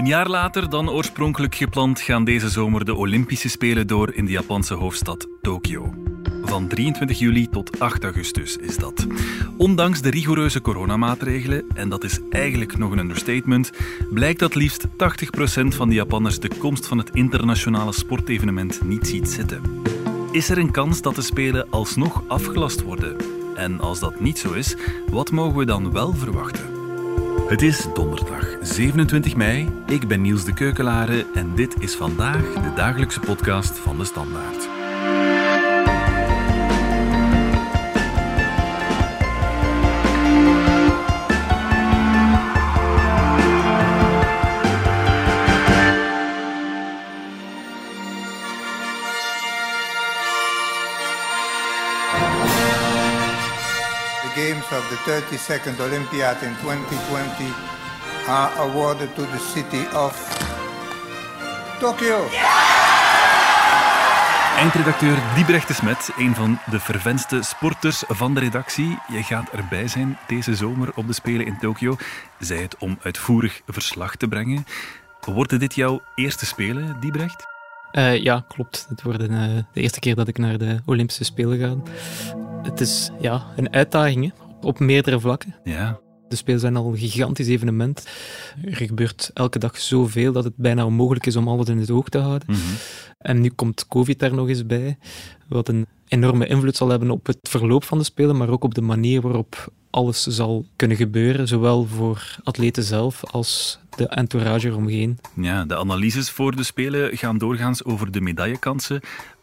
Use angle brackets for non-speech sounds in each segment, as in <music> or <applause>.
Een jaar later dan oorspronkelijk gepland gaan deze zomer de Olympische Spelen door in de Japanse hoofdstad Tokio. Van 23 juli tot 8 augustus is dat. Ondanks de rigoureuze coronamaatregelen, en dat is eigenlijk nog een understatement, blijkt dat liefst 80% van de Japanners de komst van het internationale sportevenement niet ziet zitten. Is er een kans dat de Spelen alsnog afgelast worden? En als dat niet zo is, wat mogen we dan wel verwachten? Het is donderdag 27 mei. Ik ben Niels de Keukelare en dit is vandaag de dagelijkse podcast van de Standaard. 32nd Olympiad in 2020 are awarded to the city of Tokyo. Eindredacteur Diebrecht de Smet, een van de vervenste sporters van de redactie. Je gaat erbij zijn deze zomer op de Spelen in Tokio. Zij het om uitvoerig verslag te brengen. Worden dit jouw eerste Spelen, Diebrecht? Uh, ja, klopt. Het wordt uh, de eerste keer dat ik naar de Olympische Spelen ga. Het is ja, een uitdaging hè, op meerdere vlakken. Ja. De Spelen zijn al een gigantisch evenement. Er gebeurt elke dag zoveel dat het bijna onmogelijk is om alles in het oog te houden. Mm -hmm. En nu komt COVID daar nog eens bij, wat een enorme invloed zal hebben op het verloop van de Spelen, maar ook op de manier waarop alles zal kunnen gebeuren, zowel voor atleten zelf als de entourage eromheen. Ja, de analyses voor de Spelen gaan doorgaans over de medaillekansen.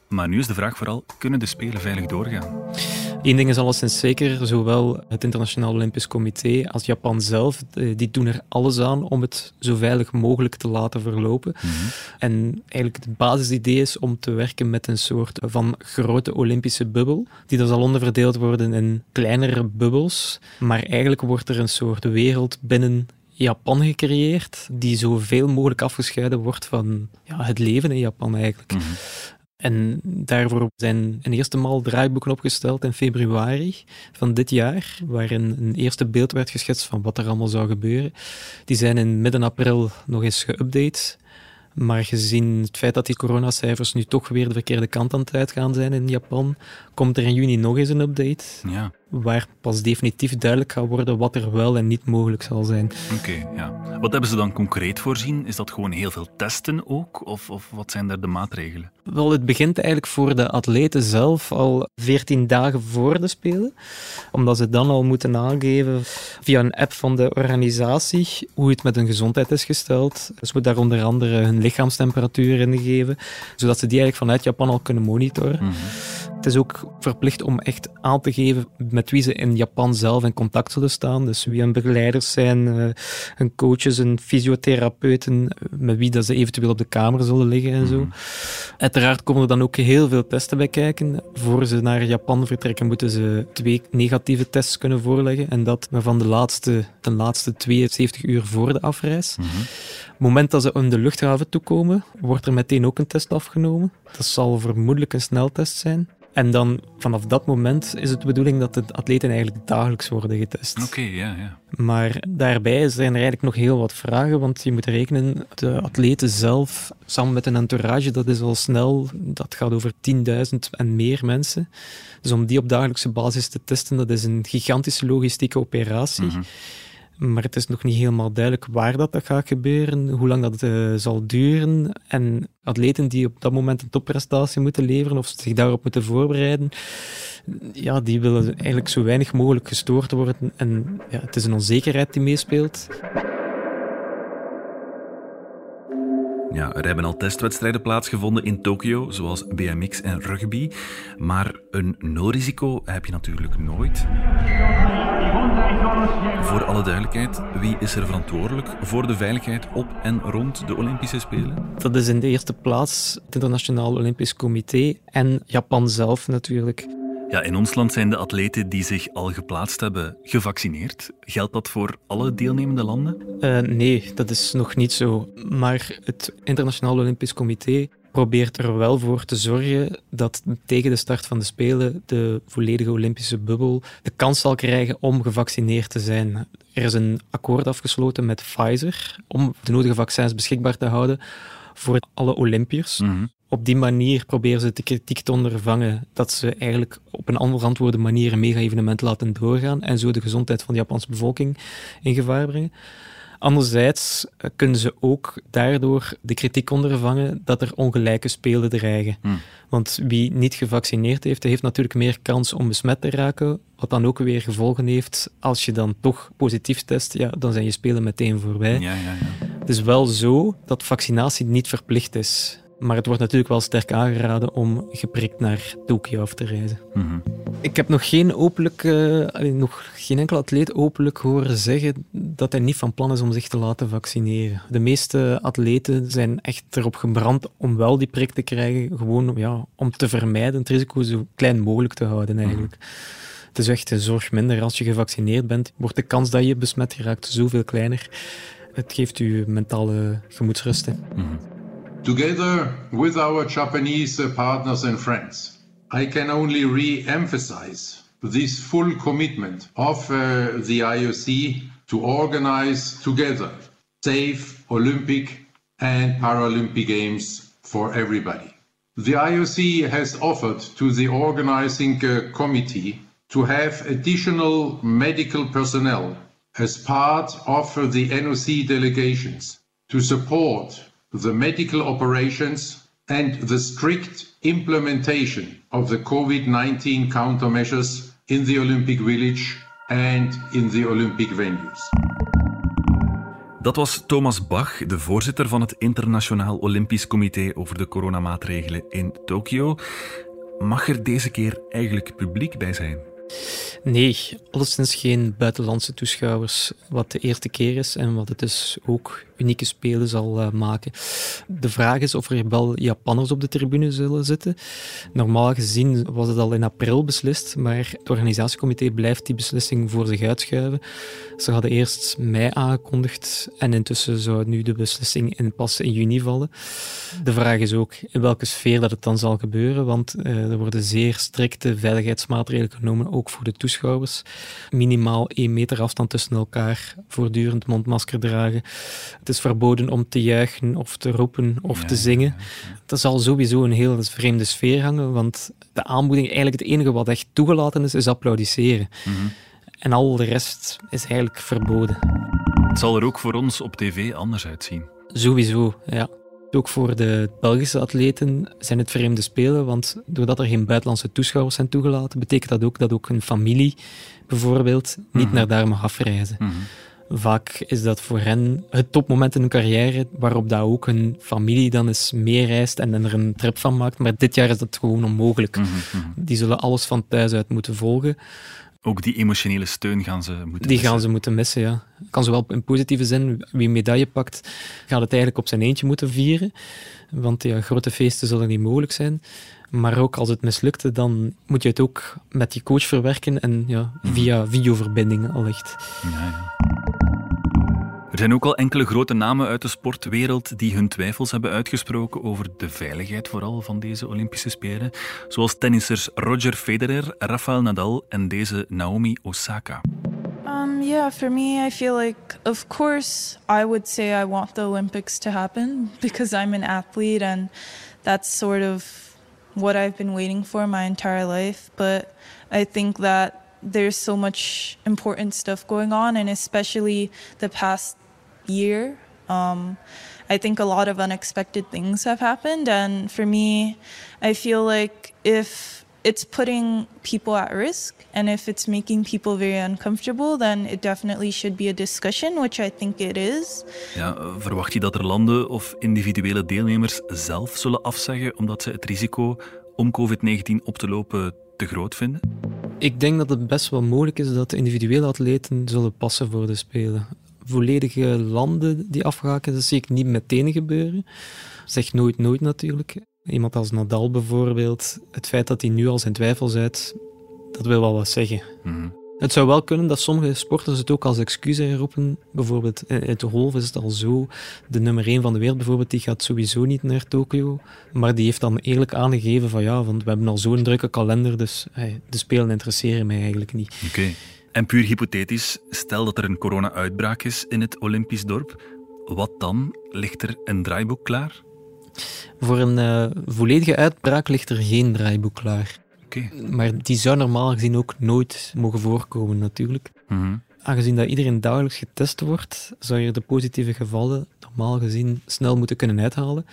Maar nu is de vraag vooral, kunnen de Spelen veilig doorgaan? Eén ding is alleszins zeker, zowel het Internationaal Olympisch Comité als Japan zelf, die doen er alles aan om het zo veilig mogelijk te laten verlopen. Mm -hmm. En eigenlijk het basisidee is om te werken met een soort van grote Olympische bubbel, die dan zal onderverdeeld worden in kleinere bubbels. Maar eigenlijk wordt er een soort wereld binnen Japan gecreëerd, die zoveel mogelijk afgescheiden wordt van ja, het leven in Japan eigenlijk. Mm -hmm. En daarvoor zijn een eerste maal draaiboeken opgesteld in februari van dit jaar, waarin een eerste beeld werd geschetst van wat er allemaal zou gebeuren. Die zijn in midden april nog eens geüpdate. Maar gezien het feit dat die coronacijfers nu toch weer de verkeerde kant aan het uitgaan zijn in Japan, komt er in juni nog eens een update. Ja. Waar pas definitief duidelijk gaat worden wat er wel en niet mogelijk zal zijn. Oké, okay, ja. Wat hebben ze dan concreet voorzien? Is dat gewoon heel veel testen ook? Of, of wat zijn daar de maatregelen? Wel, het begint eigenlijk voor de atleten zelf al 14 dagen voor de Spelen. Omdat ze dan al moeten aangeven via een app van de organisatie hoe het met hun gezondheid is gesteld. Ze moeten daar onder andere hun lichaamstemperatuur ingeven, zodat ze die eigenlijk vanuit Japan al kunnen monitoren. Mm -hmm. Het is ook verplicht om echt aan te geven met wie ze in Japan zelf in contact zullen staan. Dus wie hun begeleiders zijn, hun coaches, hun fysiotherapeuten, met wie dat ze eventueel op de kamer zullen liggen en zo. Mhm. Uiteraard komen er dan ook heel veel testen bij kijken. Voor ze naar Japan vertrekken moeten ze twee negatieve tests kunnen voorleggen. En dat van de laatste, de laatste 72 uur voor de afreis. Mhm. Het moment dat ze in de luchthaven toekomen, wordt er meteen ook een test afgenomen. Dat zal vermoedelijk een sneltest zijn. En dan vanaf dat moment is het de bedoeling dat de atleten eigenlijk dagelijks worden getest. Oké, okay, ja, ja. Maar daarbij zijn er eigenlijk nog heel wat vragen, want je moet rekenen, de atleten zelf, samen met een entourage, dat is al snel, dat gaat over 10.000 en meer mensen. Dus om die op dagelijkse basis te testen, dat is een gigantische logistieke operatie. Mm -hmm. Maar het is nog niet helemaal duidelijk waar dat, gaat gebeuren, hoe lang dat uh, zal duren. En atleten die op dat moment een topprestatie moeten leveren of zich daarop moeten voorbereiden, ja, die willen eigenlijk zo weinig mogelijk gestoord worden. En ja, het is een onzekerheid die meespeelt. Ja, er hebben al testwedstrijden plaatsgevonden in Tokio, zoals BMX en rugby. Maar een nulrisico heb je natuurlijk nooit. Voor alle duidelijkheid, wie is er verantwoordelijk voor de veiligheid op en rond de Olympische Spelen? Dat is in de eerste plaats het Internationaal Olympisch Comité en Japan zelf natuurlijk. Ja, in ons land zijn de atleten die zich al geplaatst hebben gevaccineerd. Geldt dat voor alle deelnemende landen? Uh, nee, dat is nog niet zo. Maar het Internationaal Olympisch Comité probeert er wel voor te zorgen dat tegen de start van de Spelen de volledige Olympische bubbel de kans zal krijgen om gevaccineerd te zijn. Er is een akkoord afgesloten met Pfizer om de nodige vaccins beschikbaar te houden voor alle Olympiërs. Mhm. Op die manier proberen ze de kritiek te ondervangen dat ze eigenlijk op een onverantwoorde manier een mega-evenement laten doorgaan en zo de gezondheid van de Japanse bevolking in gevaar brengen. Anderzijds eh, kunnen ze ook daardoor de kritiek ondervangen dat er ongelijke spelen dreigen. Hmm. Want wie niet gevaccineerd heeft, heeft natuurlijk meer kans om besmet te raken, wat dan ook weer gevolgen heeft. Als je dan toch positief test, ja, dan zijn je spelen meteen voorbij. Ja, ja, ja. Het is wel zo dat vaccinatie niet verplicht is. Maar het wordt natuurlijk wel sterk aangeraden om geprikt naar Tokio af te reizen. Mhm. Ik heb nog geen, openlijk, eh, nog geen enkel atleet openlijk horen zeggen dat hij niet van plan is om zich te laten vaccineren. De meeste atleten zijn echt erop gebrand om wel die prik te krijgen, gewoon ja, om te vermijden, het risico zo klein mogelijk te houden eigenlijk. Het is echt een zorg minder. Als je gevaccineerd bent, wordt de kans dat je besmet geraakt zoveel kleiner. Het geeft u mentale gemoedsrust. Mhm. Together with our Japanese partners and friends, I can only re emphasize this full commitment of uh, the IOC to organize together safe Olympic and Paralympic Games for everybody. The IOC has offered to the organizing uh, committee to have additional medical personnel as part of the NOC delegations to support the medical operations and the strict implementation of the COVID 19 countermeasures in the Olympic Village and in the Olympic venues. Dat was Thomas Bach, de voorzitter van het Internationaal Olympisch Comité over de coronamaatregelen in Tokio. Mag er deze keer eigenlijk publiek bij zijn? Nee, alleszins geen buitenlandse toeschouwers, wat de eerste keer is en wat het dus ook unieke spelen zal uh, maken. De vraag is of er wel Japanners op de tribune zullen zitten. Normaal gezien was het al in april beslist, maar het organisatiecomité blijft die beslissing voor zich uitschuiven. Ze hadden eerst mei aangekondigd en intussen zou nu de beslissing in pas in juni vallen. De vraag is ook in welke sfeer dat het dan zal gebeuren, want uh, er worden zeer strikte veiligheidsmaatregelen genomen, ook voor de toeschouwers. Minimaal één meter afstand tussen elkaar, voortdurend mondmasker dragen. Het is verboden om te juichen of te roepen of Ja, te zingen. ja, ja. Dat zal sowieso een heel vreemde sfeer hangen, want de aanmoediging, eigenlijk het enige wat echt toegelaten is, is applaudisseren. Mhm. En al de rest is eigenlijk verboden. Het zal er ook voor ons op tv anders uitzien. Sowieso, ja. Ook voor de Belgische atleten zijn het vreemde spelen, want doordat er geen buitenlandse toeschouwers zijn toegelaten, betekent dat ook dat ook een familie bijvoorbeeld niet Mhm. naar daar mag afreizen. Mhm. Vaak is dat voor hen het topmoment in hun carrière, waarop dat ook hun familie dan eens meereist en er een trip van maakt. Maar dit jaar is dat gewoon onmogelijk. Mhm, mhm. Die zullen alles van thuis uit moeten volgen. Ook die emotionele steun gaan ze moeten Die gaan missen. ze moeten missen, ja. Kan zowel in positieve zin, wie een medaille pakt, gaat het eigenlijk op zijn eentje moeten vieren. Want ja, grote feesten zullen niet mogelijk zijn. Maar ook als het mislukte, dan moet je het ook met die coach verwerken en ja, via videoverbindingen allicht. Ja, ja. Er zijn ook al enkele grote namen uit de sportwereld die hun twijfels hebben uitgesproken over de veiligheid vooral van deze Olympische Spelen. Zoals tennissers Roger Federer, Rafael Nadal en deze Naomi Osaka. Um, yeah, for me, I feel like, of course, I would say I want the Olympics to happen <laughs> because I'm an athlete and that's sort of what I've been waiting for my entire life. But I think that there's so much important stuff going on, and especially the past year. Um, I think a lot of unexpected things have happened, and for me, I feel like if it's putting people at risk and if it's making people very uncomfortable, then it definitely should be a discussion, which I think it is. Ja, verwacht je dat er landen of individuele deelnemers zelf zullen afzeggen omdat ze het risico om COVID-19 op te lopen te groot vinden? Ik denk dat het best wel mogelijk is dat de individuele atleten zullen passen voor de Spelen. Volledige landen die afhaken, dat zie ik niet meteen gebeuren. Zeg nooit nooit natuurlijk. Iemand als Nadal bijvoorbeeld, het feit dat hij nu al zijn twijfels uit, dat wil wel wat zeggen. Mhm. Het zou wel kunnen dat sommige sporters het ook als excuus inroepen. Bijvoorbeeld in het golf is het al zo. De nummer 1 van de wereld bijvoorbeeld, die gaat sowieso niet naar Tokio. Maar die heeft dan eerlijk aangegeven van ja, want we hebben al zo'n drukke kalender, dus hey, de Spelen interesseren mij eigenlijk niet. Oké. En puur hypothetisch, stel dat er een corona-uitbraak is in het Olympisch dorp. Wat dan? Ligt er een draaiboek klaar? Voor een uh, volledige uitbraak ligt er geen draaiboek klaar. Okay. Maar die zou normaal gezien ook nooit mogen voorkomen, natuurlijk. Mm -hmm. Aangezien dat iedereen dagelijks getest wordt, zou je de positieve gevallen normaal gezien snel moeten kunnen uithalen.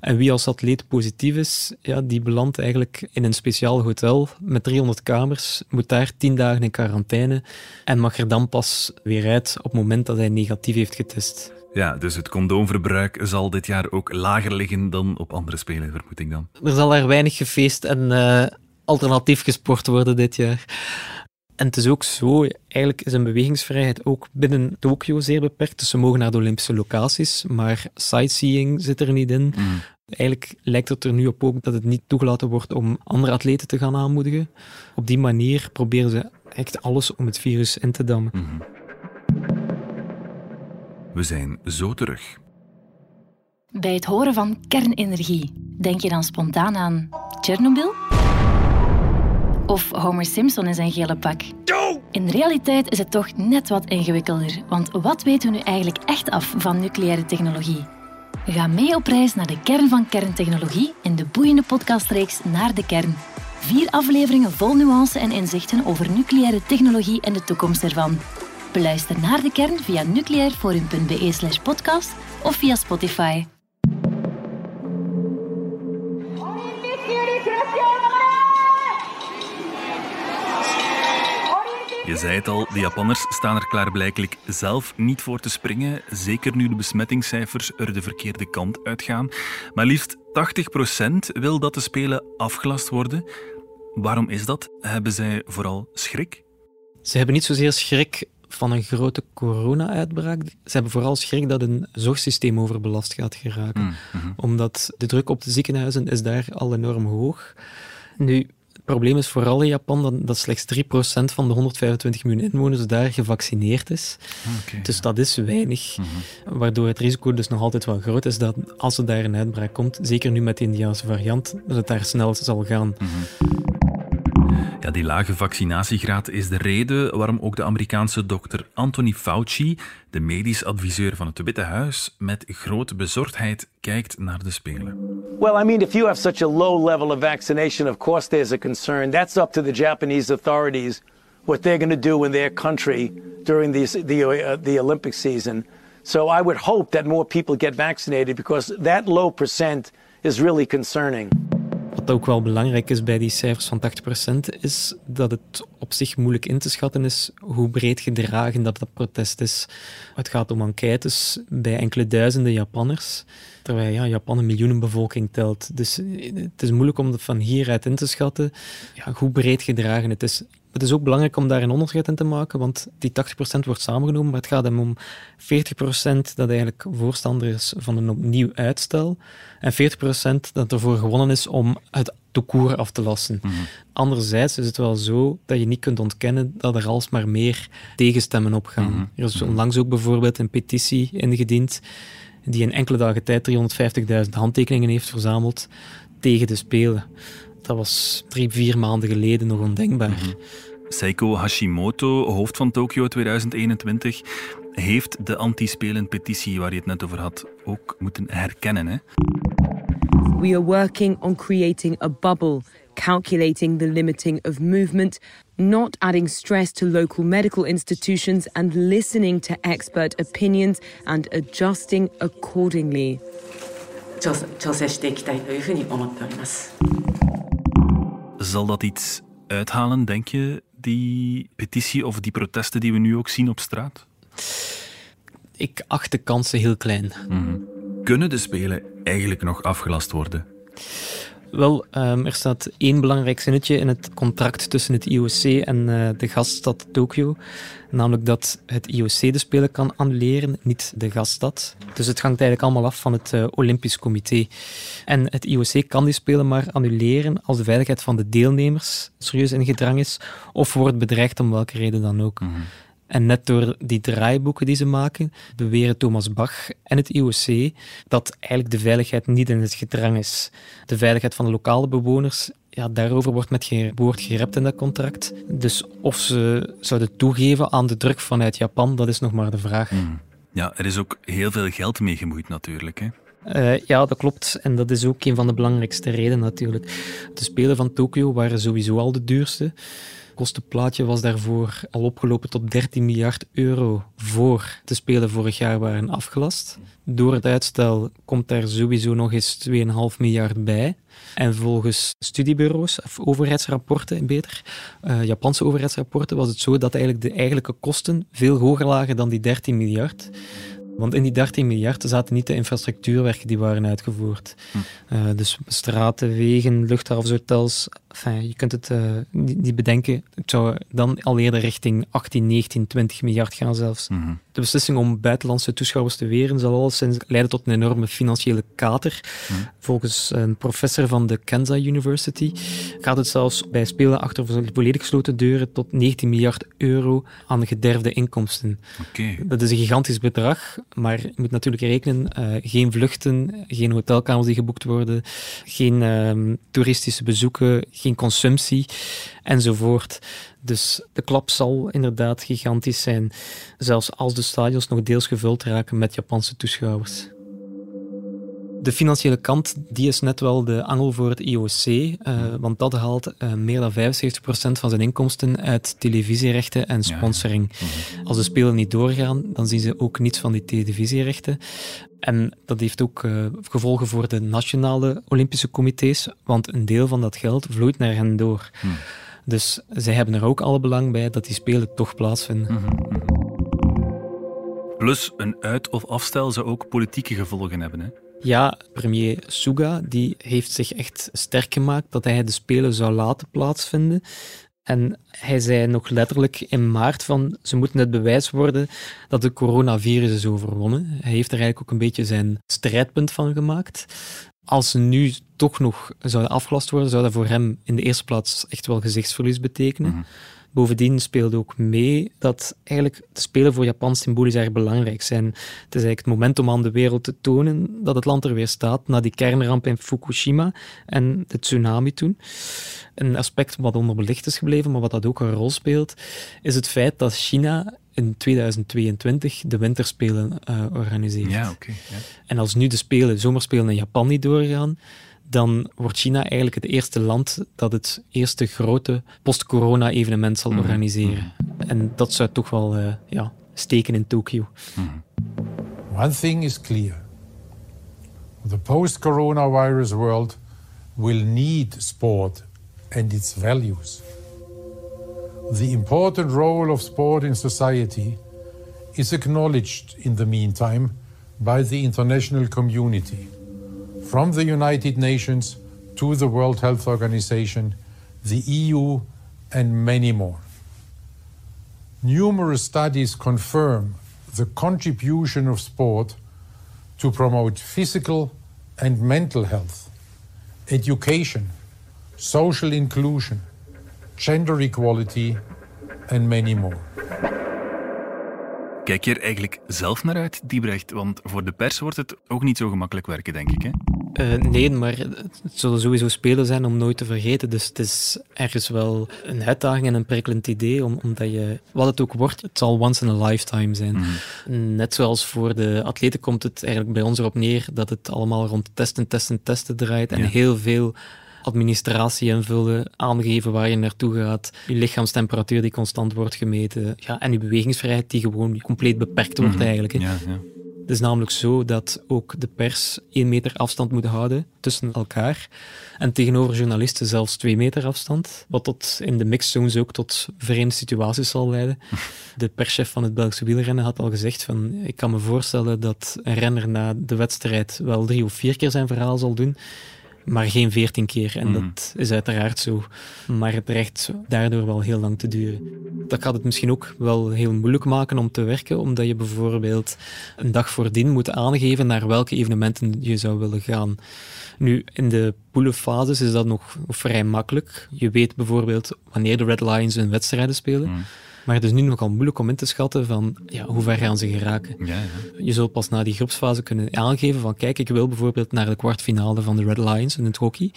En wie als atleet positief is, ja, die belandt eigenlijk in een speciaal hotel met 300 kamers, moet daar 10 dagen in quarantaine en mag er dan pas weer uit op het moment dat hij negatief heeft getest. Ja, dus het condoomverbruik zal dit jaar ook lager liggen dan op andere spelen, vermoed ik dan. Er zal er weinig gefeest en uh, alternatief gesport worden dit jaar. En het is ook zo, eigenlijk is een bewegingsvrijheid ook binnen Tokio zeer beperkt. Dus ze mogen naar de Olympische locaties, maar sightseeing zit er niet in. Mm. Eigenlijk lijkt het er nu op ook dat het niet toegelaten wordt om andere atleten te gaan aanmoedigen. Op die manier proberen ze echt alles om het virus in te dammen. Mm -hmm. We zijn zo terug. Bij het horen van kernenergie, denk je dan spontaan aan Tsjernobyl? Of Homer Simpson in zijn gele pak? In realiteit is het toch net wat ingewikkelder, want wat weten we nu eigenlijk echt af van nucleaire technologie? Ga mee op reis naar de kern van kerntechnologie in de boeiende podcastreeks Naar de Kern. Vier afleveringen vol nuance en inzichten over nucleaire technologie en de toekomst ervan. Beluister naar de kern via nucleairforum.be slash podcast of via Spotify. Je zei het al, de Japanners staan er klaarblijkelijk zelf niet voor te springen, zeker nu de besmettingscijfers er de verkeerde kant uitgaan. Maar liefst 80% wil dat de Spelen afgelast worden. Waarom is dat? Hebben zij vooral schrik? Ze hebben niet zozeer schrik van een grote corona-uitbraak. Ze hebben vooral schrik dat een zorgsysteem overbelast gaat geraken. Mm -hmm. Omdat de druk op de ziekenhuizen is daar al enorm hoog. Nu, het probleem is vooral in Japan dat, dat slechts 3% van de 125 miljoen inwoners daar gevaccineerd is. Okay, dus dat is weinig. Mm -hmm. Waardoor het risico dus nog altijd wel groot is dat als er daar een uitbraak komt, zeker nu met de Indiaanse variant, dat het daar snel zal gaan. Mm -hmm. Ja, die lage vaccinatiegraad is de reden waarom ook de Amerikaanse dokter Anthony Fauci, de medisch adviseur van het Witte Huis, met grote bezorgdheid kijkt naar de Spelen. Well, I mean, if you have such a low level of vaccination, of course there's a concern. That's up to the Japanese authorities what they're going to do in their country during the, the, uh, the Olympic season. So I would hope that more people get vaccinated because that low percent is really concerning. Wat ook wel belangrijk is bij die cijfers van 80%, is dat het op zich moeilijk in te schatten is hoe breed gedragen dat, dat protest is. Het gaat om enquêtes bij enkele duizenden Japanners, terwijl ja, Japan een miljoenenbevolking telt. Dus het is moeilijk om dat van hieruit in te schatten ja, hoe breed gedragen het is. Het is ook belangrijk om daar een onderscheid in te maken, want die 80% wordt samengenomen, maar het gaat hem om 40% dat eigenlijk voorstander is van een opnieuw uitstel en 40% dat ervoor gewonnen is om het toekoer af te lassen. Mm -hmm. Anderzijds is het wel zo dat je niet kunt ontkennen dat er alsmaar meer tegenstemmen opgaan. Mm -hmm. Er is onlangs ook bijvoorbeeld een petitie ingediend die in enkele dagen tijd 350.000 handtekeningen heeft verzameld tegen de Spelen Dat was drie, vier maanden geleden nog ondenkbaar. Mm -hmm. Seiko Hashimoto, hoofd van Tokio 2021, heeft de anti-spelen-petitie waar je het net over had ook moeten herkennen. Hè? We are working on creating a bubble, calculating the limiting of movement, not adding stress to local medical institutions, and listening to expert opinions and adjusting accordingly. 調整していきたいというふうに思っております。 Zal dat iets uithalen, denk je, die petitie of die protesten die we nu ook zien op straat? Ik acht de kansen heel klein. Mm -hmm. Kunnen de Spelen eigenlijk nog afgelast worden? Wel, um, er staat één belangrijk zinnetje in het contract tussen het IOC en uh, de gaststad Tokio. Namelijk dat het IOC de Spelen kan annuleren, niet de gaststad. Dus het hangt eigenlijk allemaal af van het uh, Olympisch Comité. En het IOC kan die Spelen maar annuleren als de veiligheid van de deelnemers serieus in gedrang is of wordt bedreigd om welke reden dan ook. -hmm. En net door die draaiboeken die ze maken, beweren Thomas Bach en het IOC dat eigenlijk de veiligheid niet in het gedrang is. De veiligheid van de lokale bewoners ja, daarover wordt met geen woord gerept in dat contract. Dus of ze zouden toegeven aan de druk vanuit Japan, dat is nog maar de vraag. Hmm. Ja, er is ook heel veel geld mee gemoeid natuurlijk. Hè? Uh, ja, dat klopt. En dat is ook een van de belangrijkste redenen natuurlijk. De Spelen van Tokio waren sowieso al de duurste. Kostenplaatje was daarvoor al opgelopen tot 13 miljard euro voor de Spelen vorig jaar waren afgelast. Door het uitstel komt daar sowieso nog eens 2,5 miljard bij. En volgens studiebureaus, of overheidsrapporten beter, uh, Japanse overheidsrapporten, was het zo dat eigenlijk de eigenlijke kosten veel hoger lagen dan die 13 miljard. Want in die 13 miljard zaten niet de infrastructuurwerken die waren uitgevoerd. Hm. Uh, dus straten, wegen, luchthavenhotels. Enfin, je kunt het uh, niet, bedenken. Het zou dan al eerder richting 18, 19, 20 miljard gaan zelfs. Mhm. De beslissing om buitenlandse toeschouwers te weren zal alleszins leiden tot een enorme financiële kater. Mhm. Volgens een professor van de Kansas University gaat het zelfs bij spelen achter volledig gesloten deuren tot 19 miljard euro aan gederfde inkomsten. Okay. Dat is een gigantisch bedrag. Maar je moet natuurlijk rekenen, uh, geen vluchten, geen hotelkamers die geboekt worden, geen uh, toeristische bezoeken, geen consumptie enzovoort. Dus de klap zal inderdaad gigantisch zijn, zelfs als de stadions nog deels gevuld raken met Japanse toeschouwers. De financiële kant die is net wel de angel voor het IOC, uh, want dat haalt uh, meer dan 75% van zijn inkomsten uit televisierechten en sponsoring. Ja, ja. Als de spelen niet doorgaan, dan zien ze ook niets van die televisierechten. En dat heeft ook uh, gevolgen voor de nationale Olympische comité's, want een deel van dat geld vloeit naar hen door. Hm. Dus zij hebben er ook alle belang bij dat die spelen toch plaatsvinden. Mm -hmm. Plus, een uit- of afstel zou ook politieke gevolgen hebben. Hè? Ja, premier Suga die heeft zich echt sterk gemaakt dat hij de Spelen zou laten plaatsvinden. En hij zei nog letterlijk in maart van ze moeten het bewijs worden dat de coronavirus is overwonnen. Hij heeft er eigenlijk ook een beetje zijn strijdpunt van gemaakt. Als ze nu toch nog zouden afgelast worden, zou dat voor hem in de eerste plaats echt wel gezichtsverlies betekenen. Mhm. Bovendien speelde ook mee dat eigenlijk de Spelen voor Japan symbolisch erg belangrijk zijn. Het is eigenlijk het moment om aan de wereld te tonen dat het land er weer staat na die kernramp in Fukushima en de tsunami toen. Een aspect wat onderbelicht is gebleven, maar wat dat ook een rol speelt, is het feit dat China in 2022 de winterspelen uh, organiseert. Ja, okay, ja. En als nu de spelen, zomerspelen in Japan niet doorgaan, dan wordt China eigenlijk het eerste land dat het eerste grote post-corona-evenement zal Mhm, organiseren. En dat zou toch wel uh, ja, steken in Tokio. Mhm. One thing is clear. The post-coronavirus world will need sport and its values. The important role of sport in society is acknowledged in the meantime by the international community. From the United Nations to the World Health Organization, the EU, and many more. Numerous studies confirm the contribution of sport to promote physical and mental health, education, social inclusion, gender equality, and many more. Kijk je er eigenlijk zelf naar uit, Diebrecht? Want voor de pers wordt het ook niet zo gemakkelijk werken, denk ik. Hè? Uh, nee, maar het zullen sowieso spelen zijn om nooit te vergeten. Dus het is ergens wel een uitdaging en een prikkelend idee, om, omdat je, wat het ook wordt, het zal once in a lifetime zijn. Mm. Net zoals voor de atleten komt het eigenlijk bij ons erop neer dat het allemaal rond testen, testen, testen draait en Ja. heel veel administratie invullen, aangeven waar je naartoe gaat, je lichaamstemperatuur die constant wordt gemeten, ja, en je bewegingsvrijheid die gewoon compleet beperkt wordt Mhm. eigenlijk. Hè. Ja, ja. Het is namelijk zo dat ook de pers één meter afstand moet houden tussen elkaar. En tegenover journalisten zelfs twee meter afstand. Wat tot in de mixzones ook tot vreemde situaties zal leiden. <laughs> De perschef van het Belgische wielrennen had al gezegd van ik kan me voorstellen dat een renner na de wedstrijd wel drie of vier keer zijn verhaal zal doen. Maar geen veertien keer. En Mhm. dat is uiteraard zo. Maar het dreigt daardoor wel heel lang te duren. Dat gaat het misschien ook wel heel moeilijk maken om te werken, omdat je bijvoorbeeld een dag voordien moet aangeven naar welke evenementen je zou willen gaan. Nu, in de poelenfases is dat nog vrij makkelijk. Je weet bijvoorbeeld wanneer de Red Lions hun wedstrijden spelen. Mhm. Maar het is nu nogal moeilijk om in te schatten van ja, hoe ver gaan ze geraken. Ja, ja. Je zult pas na die groepsfase kunnen aangeven van kijk, ik wil bijvoorbeeld naar de kwartfinale van de Red Lions in het hockey.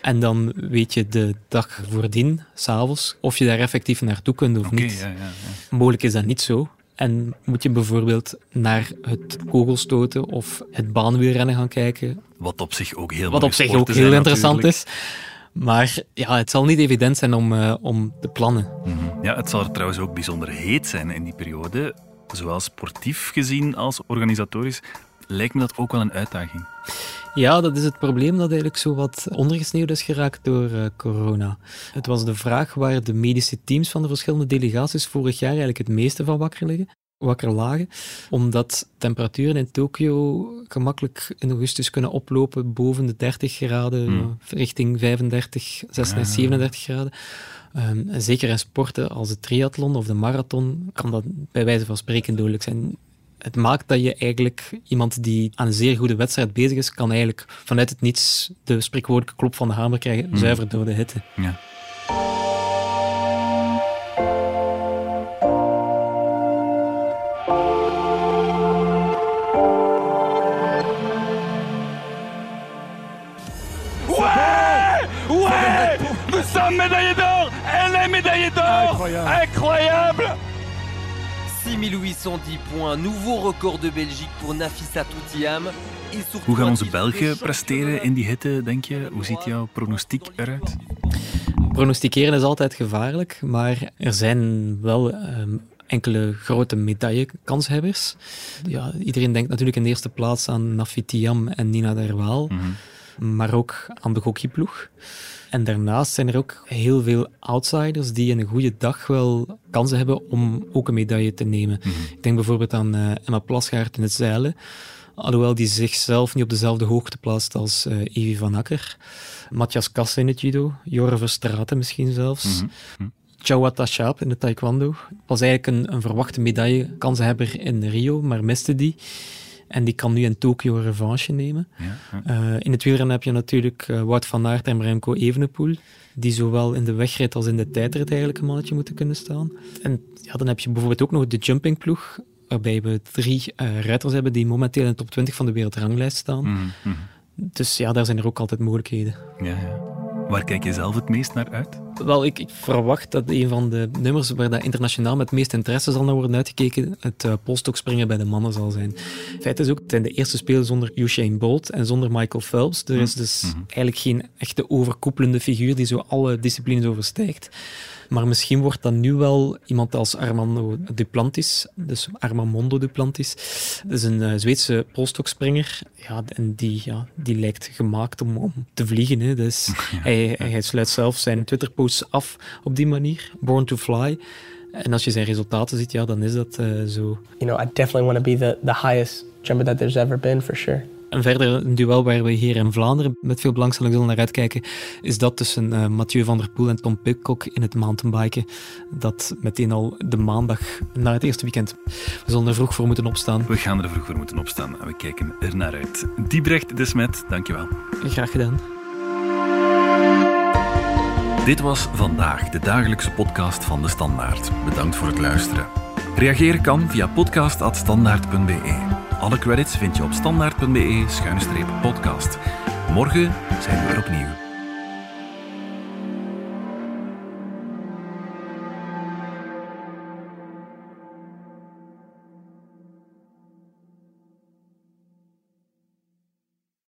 En dan weet je de dag voordien, s'avonds, of je daar effectief naartoe kunt of niet. ja, ja, ja. Mogelijk is dat niet zo. En moet je bijvoorbeeld naar het kogelstoten of het baanwielrennen gaan kijken. Wat op zich ook heel Wat op zich ook heel interessant natuurlijk. is. Maar ja, het zal niet evident zijn om, eh, om te plannen. Mhm. Ja, het zal er trouwens ook bijzonder heet zijn in die periode. Zowel sportief gezien als organisatorisch lijkt me dat ook wel een uitdaging. Ja, dat is het probleem dat eigenlijk zo wat ondergesneeuwd is geraakt door eh, corona. Het was de vraag waar de medische teams van de verschillende delegaties vorig jaar eigenlijk het meeste van wakker liggen. Wakker lagen, omdat temperaturen in Tokio gemakkelijk in augustus kunnen oplopen boven de 30 graden, Hmm. richting 35, 36, Ja. 37 graden. Ehm, en zeker in sporten als de triathlon of de marathon kan dat bij wijze van spreken dodelijk zijn. Het maakt dat je eigenlijk iemand die aan een zeer goede wedstrijd bezig is, kan eigenlijk vanuit het niets de spreekwoordelijke klop van de hamer krijgen, Hmm. zuiver door de hitte. Ja. Incroyable 6810 points, nouveau record de Belgique pour Nafissa Toutiam. Hoe gaan onze Belgen presteren in die hitte, denk je? Hoe ziet jouw pronostiek eruit? Pronosticeren is altijd gevaarlijk, maar er zijn wel ehm, enkele grote medaillekanshebbers. Ja, iedereen denkt natuurlijk in de eerste plaats aan Nafitiam en Nina Derwaal, maar ook aan de hockeyploeg. En daarnaast zijn er ook heel veel outsiders die in een goede dag wel kansen hebben om ook een medaille te nemen. Ik denk bijvoorbeeld aan eh, Emma Plasgaard in het zeilen. Alhoewel die zichzelf niet op dezelfde hoogte plaatst als eh Evie van Akker. Matthias Kasse in het judo. Jorre Verstraeten misschien zelfs. Chawata Shaap in de taekwondo. Was eigenlijk een, een verwachte medaillekanshebber in Rio, maar miste die. En die kan nu in Tokio een revanche nemen. Eh, in het wielrennen heb je natuurlijk eh, Wout van Aert en Remco Evenepoel, die zowel in de wegrit als in de tijdrit eigenlijk een mannetje moeten kunnen staan. En ja, dan heb je bijvoorbeeld ook nog de jumpingploeg, waarbij we drie ruiters hebben die momenteel in de top 20 van de wereldranglijst staan. Mhm, mhm. Dus ja, daar zijn er ook altijd mogelijkheden. Ja, ja. Waar kijk je zelf het meest naar uit? Wel, ik, ik verwacht dat een van de nummers waar dat internationaal met het meeste interesse zal naar worden uitgekeken, het uh, polstokspringen bij de mannen zal zijn. Feit is ook, het zijn de eerste spelen zonder Usain Bolt en zonder Michael Phelps. Er is dus eigenlijk geen echte overkoepelende figuur die zo alle disciplines overstijgt. Maar misschien wordt dat nu wel iemand als Armando Duplantis, dus Armando Duplantis. Dat is een uh, Zweedse polstokspringer. Ja, en die, ja, die lijkt gemaakt om, om te vliegen. Hè. Dus <laughs> hij, hij sluit zelf zijn Twitter-posts af op die manier. Born to fly. En als je zijn resultaten ziet, ja, dan is dat uh, zo. You know, I definitely want to be the, the highest jumper that there's ever been, for sure. En verder een duel waar we hier in Vlaanderen met veel belangstelling zullen naar uitkijken, is dat tussen uh, Mathieu van der Poel en Tom Pidcock in het mountainbiken. Dat meteen al de maandag na het eerste weekend. We zullen er vroeg voor moeten opstaan. We gaan er vroeg voor moeten opstaan en we kijken er naar uit. Diebrecht de Smet, dankjewel. Graag gedaan. Dit was vandaag de dagelijkse podcast van de Standaard. Bedankt voor het luisteren. Reageren kan via podcast.standaard.be. Alle credits vind je op standaard.be-podcast. Morgen zijn we er opnieuw.